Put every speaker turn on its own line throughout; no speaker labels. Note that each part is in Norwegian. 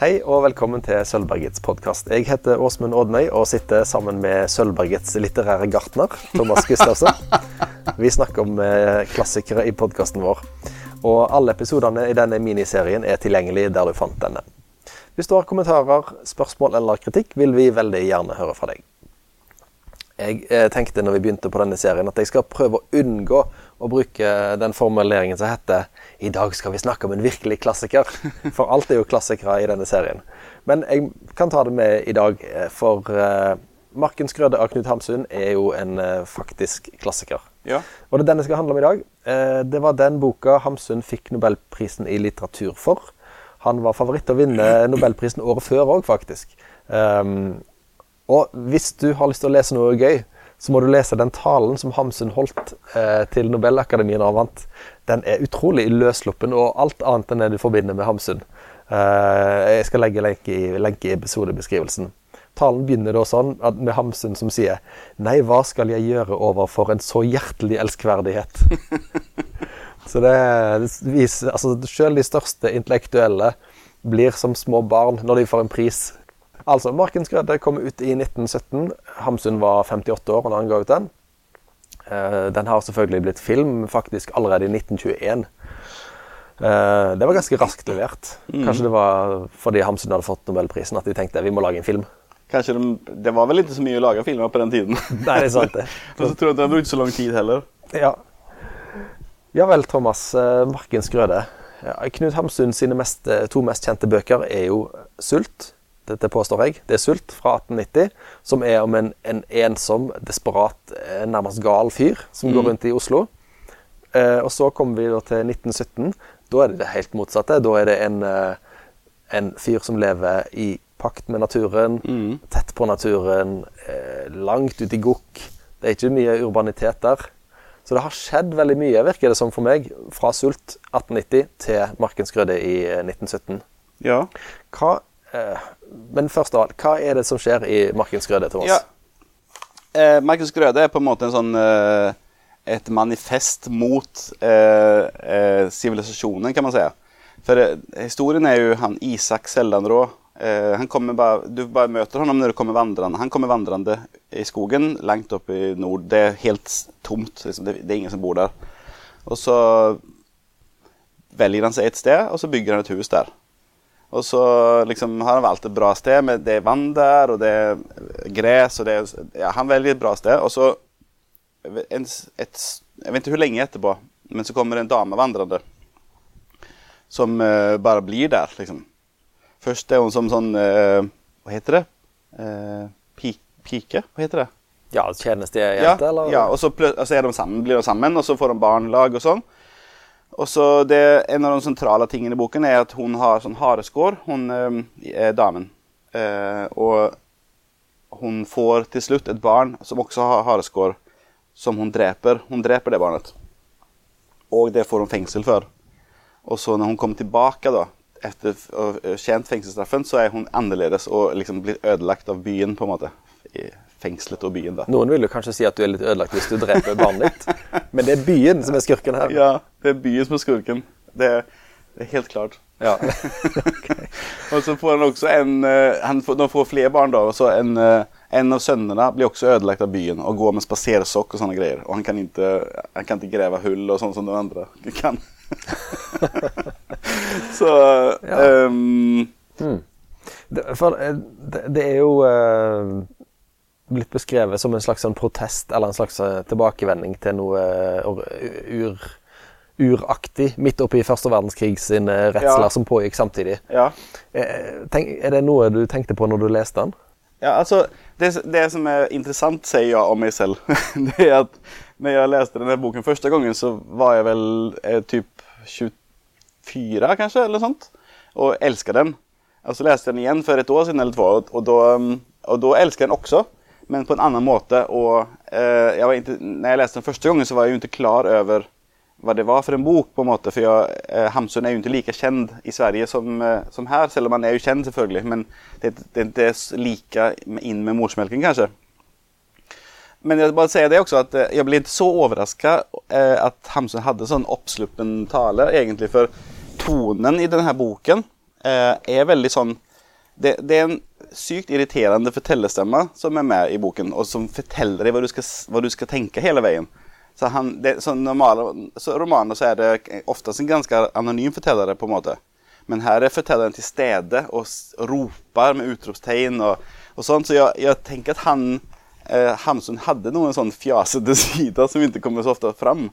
Hei og velkommen til Sølvbergets podkast. Jeg heter Åsmund Odnøy og sitter sammen med Sølvbergets litterære gartner, Thomas Gustavsen. Vi snakker om eh, klassikere i podkasten vår. Og alle episodene i denne miniserien er tilgjengelig der du fant denne. Hvis du har kommentarer, spørsmål eller kritikk, vil vi veldig gjerne høre fra deg. Jeg eh, tenkte når vi begynte på denne serien at jeg skal prøve å unngå å bruke den formuleringen som heter 'I dag skal vi snakke om en virkelig klassiker'. For alt er jo klassikere i denne serien. Men jeg kan ta det med i dag, eh, for uh, 'Markens grøde' av Knut Hamsun er jo en uh, faktisk klassiker.
Ja.
Og det er den jeg skal handle om i dag. Det var den boka Hamsun fikk Nobelprisen i litteratur for. Han var favoritt til å vinne Nobelprisen året før òg, faktisk. Um, og hvis du har lyst til å lese noe gøy, så må du lese den talen som Hamsun holdt eh, til Nobelakademien da han vant. Den er utrolig løssluppen og alt annet enn det du forbinder med Hamsun. Eh, jeg skal legge lenke i, lenke i episodebeskrivelsen. Talen begynner da sånn med Hamsun som sier Nei, hva skal jeg gjøre overfor en så hjertelig elskverdighet? så det, det viser Altså, selv de største intellektuelle blir som små barn når de får en pris Altså, 'Markens grøde' kom ut i 1917. Hamsun var 58 år da han ga ut den. Uh, den har selvfølgelig blitt film faktisk allerede i 1921. Uh, det var ganske raskt levert. Mm. Kanskje det var fordi Hamsun hadde fått Nobelprisen at de tenkte vi må lage en film.
Kanskje de, Det var vel ikke så mye å lage filmer på den tiden.
Nei, det er sant det.
Og så tror jeg de har brukt så lang tid heller.
Ja. ja vel, Thomas. Uh, 'Markens grøde'. Ja, Knut Hamsun sine mest, to mest kjente bøker er jo 'Sult' dette påstår jeg, det er 'Sult' fra 1890, som er om en, en ensom, desperat, eh, nærmest gal fyr som mm. går rundt i Oslo. Eh, og så kommer vi da til 1917. Da er det det helt motsatte. Da er det en, eh, en fyr som lever i pakt med naturen, mm. tett på naturen, eh, langt ute i gokk. Det er ikke mye urbanitet der. Så det har skjedd veldig mye, virker det som for meg, fra Sult 1890 til Markens grøde i 1917.
Eh, ja.
Hva men først av alt, hva er det som skjer i Markens Grøde, Thomas? Ja.
Eh, Markens Grøde er på en måte en sånn eh, et manifest mot eh, eh, sivilisasjonen, kan man si. For eh, historien er jo han Isak Sellanrå. han bare, du bare møter ham når du kommer vandrende. Han kommer vandrende i skogen langt oppe i nord. Det er helt tomt. Liksom. Det, det er ingen som bor der. Og så velger han seg et sted, og så bygger han et hus der. Og så liksom har han valgt et bra sted. med Det er vann der, og det er gress og det er, ja, Han velger et bra sted. Og så en, et, Jeg vet ikke hvor lenge etterpå, men så kommer det en dame vandrende. Som uh, bare blir der, liksom. Først er hun som sånn uh, Hva heter det? Uh, pike? Hva heter det?
Ja, tjenestejente,
ja,
eller?
Ja, og så, og så de sammen, blir de sammen, og så får de barnelag og sånn. Og så det, En av de sentrale tingene i boken er at hun har sånn hareskår, hun eh, er damen. Eh, og hun får til slutt et barn som også har hareskår, som hun dreper. Hun dreper det barnet. Og det får hun fengsel for. Og så når hun kommer tilbake da, etter å ha tjent fengselsstraffen, så er hun annerledes og liksom blir ødelagt av byen. på en måte fengselet og byen. da.
Noen vil jo kanskje si at du er litt ødelagt hvis du dreper barnet ditt, men det er byen som er skurken her.
Ja, det er byen som er skurken. Det er, det er helt klart.
Ja.
okay. og så får han også en uh, Han får, får flere barn, da. Og så en, uh, en av sønnene blir også ødelagt av byen og går med spasersokk og sånne greier. Og han kan ikke, han kan ikke grave hull og sånn som de andre kan. så ja. um,
hmm. det, for eh, det, det, er jo uh, blitt beskrevet som en slags sånn protest eller en slags eh, tilbakevending til noe eh, ur, uraktig midt oppi første verdenskrig sine redsler ja. som pågikk samtidig.
Ja.
Eh, tenk, er det noe du tenkte på når du leste den?
Ja, altså, det, det som er interessant, sier jeg om meg selv, det er at når jeg leste denne boken første gangen, så var jeg vel eh, typ 24, kanskje, eller sånt, og elska den. Og så leste jeg den igjen for et år siden eller to, og da, og da elsket jeg den også men på en annen måte. Og eh, jeg inte, når jeg leste den første gangen så var jeg jo ikke klar over hva det var for en bok. på en måte, For jeg, eh, Hamsun er jo ikke like kjent i Sverige som, eh, som her, selv om han er jo kjent, selvfølgelig. Men det, det er ikke like inn med morsmelken, kanskje. Men jeg bare si det også, at eh, jeg ble ikke så overraska eh, at Hamsun hadde sånn oppsluppen tale, egentlig. For tonen i denne boken eh, er veldig sånn det, det er en sykt irriterende fortellerstemme som er med i boken, og som forteller deg hva du skal, hva du skal tenke hele veien. Så, han, det, så normale så romaner så er det oftest en ganske anonym forteller, på en måte. Men her er fortelleren til stede og roper med utropstegn og, og sånn. Så jeg, jeg tenker at han eh, Hamsun hadde noen sånn fjasete sider som ikke kommer så ofte fram.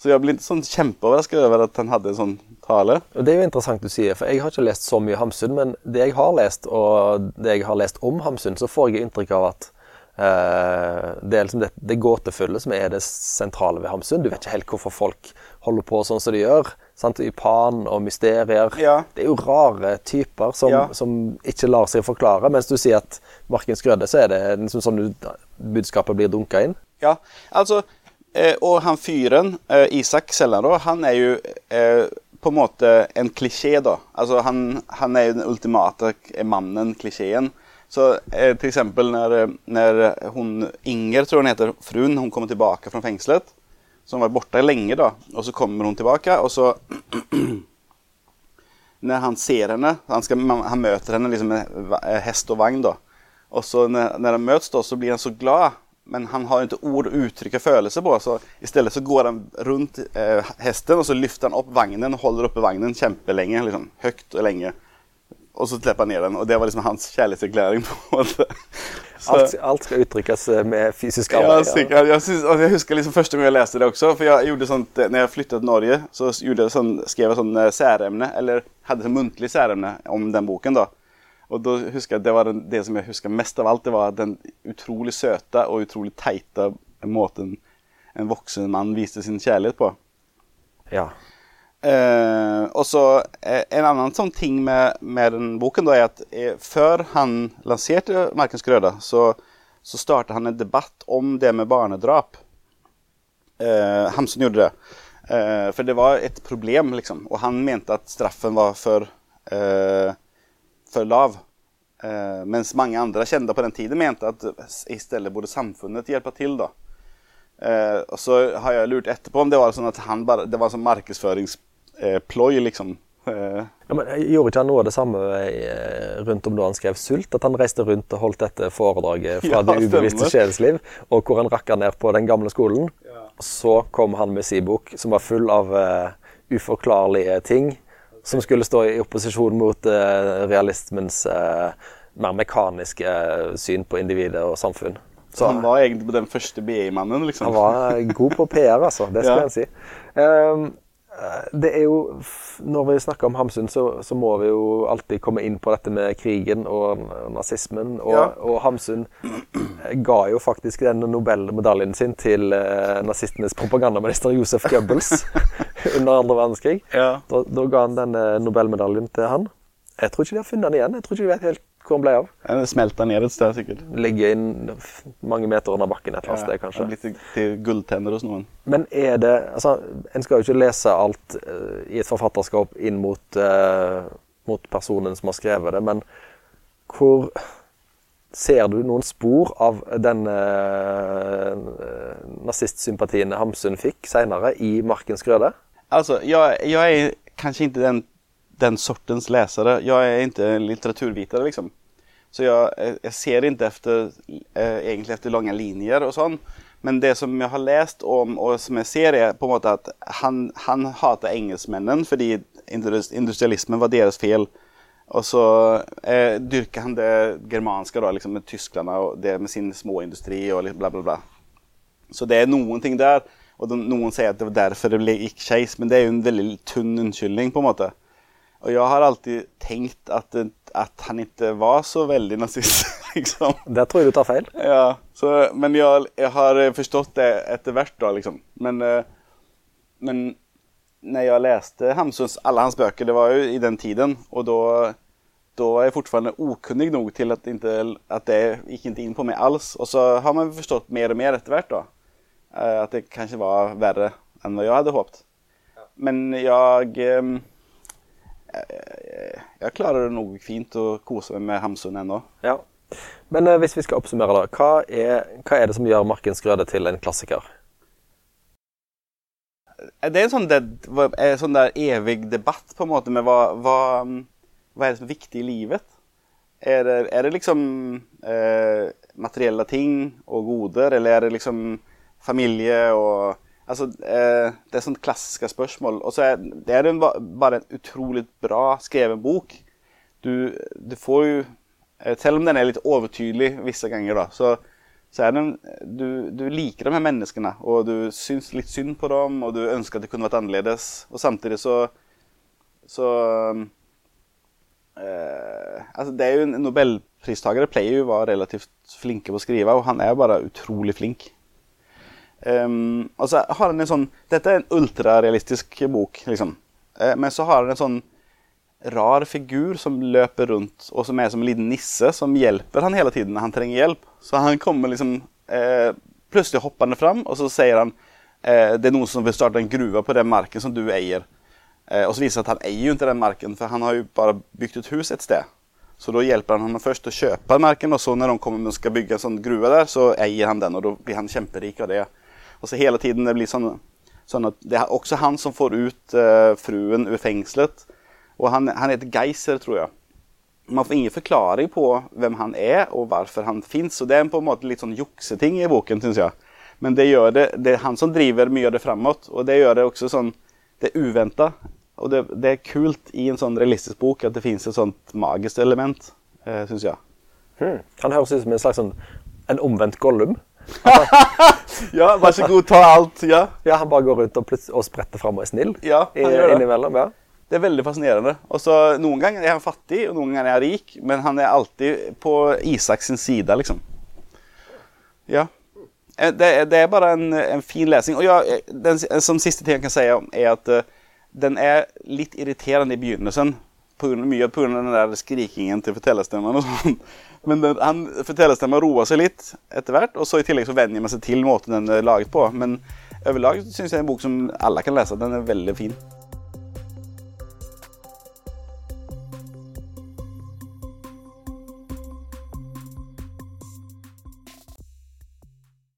Så jeg ble sånn kjempeoverraska over at han hadde en sånn tale.
Og Det er jo interessant du sier, for jeg har ikke lest så mye Hamsun, men det jeg har lest, og det jeg har lest om Hamsun, så får jeg inntrykk av at eh, det er liksom det, det gåtefulle som er det sentrale ved Hamsun. Du vet ikke helt hvorfor folk holder på sånn som de gjør. Sant? I Pan og mysterier.
Ja.
Det er jo rare typer som,
Ja.
som ikke lar seg forklare. Mens du sier at Markens Grøde, så er det liksom sånn budskapet blir dunka inn.
Ja, altså Og han fyren, eh, Isak Sellan, han er jo eh, på en måte en klisjé, da. Altså han, han er jo den ultimate mannen, klisjeen. Så eh, til eksempel når, eh, når hun Inger, tror hun heter, fruen, hun kommer tilbake fra fengselet. Så hun var borte lenge, da. Og så kommer hun tilbake, og så Når han ser henne Han, skal, han møter henne liksom med eh, hest og vagn, da. Og så når, når de møtes, da, så blir han så glad. Men han har inte ord att uttrycka følelser på. Så istället så går han runt eh, hästen och så lyfter han upp vagnen och håller uppe vagnen kjempelenge. Liksom, högt och länge. Og så slipper han ned den. Og det var liksom hans kjærlighetserklæring. på en måte. Så-
Alt, alt skal uttrykkes eh, med fysisk
Ja, sikkert. Jeg, synes, altså, jeg husker liksom første gang jeg leste det også. For jeg gjorde sånt, eh, når jeg flyttet til Norge, så jeg sånn, skrev jeg sånn eh, særemne, eller hadde sånn muntlig særemne om den boken. da. Og da husker jeg det var den, det som jeg husker mest av alt, det var den utrolig søte og utrolig teite måten en voksen mann viste sin kjærlighet på.
Ja.
Eh, og så eh, En annen sånn ting med, med den boken da er at eh, før han lanserte 'Markens grøde', så, så startet han en debatt om det med barnedrap. Eh, Hamsun gjorde det. Eh, for det var et problem, liksom. Og han mente at straffen var for, eh, for lav. Eh, mens mange andre kjente på den tiden mente at i stedet burde samfunnet hjelpe til. da. Eh, og så har jeg lurt etterpå om det var sånn at han bare, det var sånn markedsføringsploj, liksom. Eh,
Ja, men Gjorde ikke han noe av det samme eh, rundt om da han skrev 'Sult'? At han reiste rundt og holdt dette foredraget fra
Ja,
det ubevisste sjelsliv, og hvor han rakka ned på den gamle skolen. Og så kom han med sin bok, som var full av eh, uforklarlige ting, som skulle stå i opposisjon mot uh, realismens uh, mer mekaniske eh, syn på individet og samfunn. Så
han var egentlig den første BI-mannen, liksom.
han var god på PR, altså. Det skal
Ja.
jeg si. Eh, det er jo Når vi snakker om Hamsun, så, så må vi jo alltid komme inn på dette med krigen og nazismen. Og,
Ja.
og Hamsun ga jo faktisk den Nobelmedaljen sin til eh, nazistenes propagandaminister Josef Goebbels under andre verdenskrig.
Ja.
Da, da ga han denne Nobelmedaljen til han. Jeg tror ikke de har funnet den igjen. Jeg tror ikke de vet helt hvor han ble av.
Den smelta ned et sted, sikkert.
Ligger inn mange meter under bakken et eller annet sted, kanskje.
Blitt til, til gulltenner hos noen.
Men er det altså, En skal jo ikke lese alt uh, i et forfatterskap inn mot, uh, mot personen som har skrevet det, men hvor Ser du noen spor av den uh, nazistsympatien Hamsun fikk senere i 'Markens grøde'?
Alltså, jag, jag är kanske inte den, den sortens läsare. Jag är inte en litteraturvitare liksom. Så jag, eh, jag ser inte efter, eh, egentligen efter långa linjer och sånt. Men det som jag har läst om och som jag ser är på en måte att han, han hatar engelsmännen fordi industrialismen var deras fel. Och så eh, dyrkar han det germanska då, liksom med Tyskland och det med sin småindustri och bla bla bla. Så det er noen ting der. Og de, noen sier at det var derfor det ble, gikk skeis, men det er jo en veldig tunn unnskyldning, på en måte. Og jeg har alltid tenkt at, at han ikke var så veldig nazist, liksom.
Det tror jeg du tar feil.
Ja, så, men jeg, jeg har forstått det etter hvert, da, liksom. Men, eh, men når jeg leste Hamsuns, alle hans bøker, det var jo i den tiden, og da da var jeg fortfarande okunnig nok til at, inte, at det gikk ikke inn på meg alls. Og så har man forstått mer og mer etter hvert da. Eh, At det kanskje var verre enn hva jeg hadde håpet. Men jeg eh, Jeg klarer det nok fint å kose meg med Hamsun ennå.
Ja. Men eh, hvis vi skal oppsummere, da. Hva er, hva er det som gjør 'Markens grøde' til en klassiker?
Det er en sånn, det, en sånn der evig debatt på en måte med hva, hva, hva er det som er viktig i livet. Er det, er det liksom eh, materielle ting og goder, eller er det liksom familie og Altså, eh, det er sånne klassiske spørsmål. Og så er det er en, bare en utrolig bra skrevet bok. Du, du får jo eh, Selv om den er litt overtydelig visse ganger, da, så, så er den du, du, liker de her menneskene, og du syns litt synd på dem, og du ønsker at det kunne vært annerledes. Og samtidig så Så eh, Altså, det er jo en nobelpristaker pleier jo å være relativt flinke på å skrive, og han er bare utrolig flink. Um, og så har han en sånn Dette er en ultrarealistisk bok, liksom. Uh, men så har han en sånn rar figur som løper rundt, og som er som en liten nisse som hjelper han hele tiden når han trenger hjelp. Så han kommer liksom uh, plutselig hoppende fram, og så sier han uh, det er noen som vil starte en gruve på den marken som du eier. og så viser det at han eier jo ikke den marken, for han har jo bare bygd et hus et sted. Så da hjelper han ham først å kjøpe marken, og så når de kommer og skal bygge en sånn gruve der, så eier han den, og da blir han kjemperik av det. Og så hele tiden det blir sånn, sånn at det er også han som får ut uh, fruen ur fengselet. Og han, han heter Geiser, tror jeg. Man får ingen forklaring på hvem han er, og hvorfor han fins. Det er på en måte litt sånn jukseting i boken, syns jeg. Men det, det, det er han som driver mye av det framåt, og det gjør det også sånn Det er uventa. Og det, det, er kult i en sånn realistisk bok at det fins et sånt magisk element, eh, syns jeg.
Hmm. Han høres ut som en slags sånn en omvendt Gollum.
ja, vær så god, ta alt. Ja,
ja Han bare går rundt og, og spretter fram og er snill
ja, han gjør det.
innimellom. ja.
Det er veldig fascinerende. Og så Noen ganger er han fattig, og noen ganger er han rik, men han er alltid på Isaks side, liksom. Ja. Eh, det, det er bare en, en, fin lesing. Og ja, eh, den, som siste ting jeg kan si, er at uh, den er litt irriterende i begynnelsen. På, mye pga. den der skrikingen til fortellerstemmen og sånn. Men den, han, fortellerstemmen roer seg litt etter hvert, og så i tillegg så venner man seg til måten den er laget på. Men overlag syns jeg det er en bok som alle kan lese. Den er veldig fin.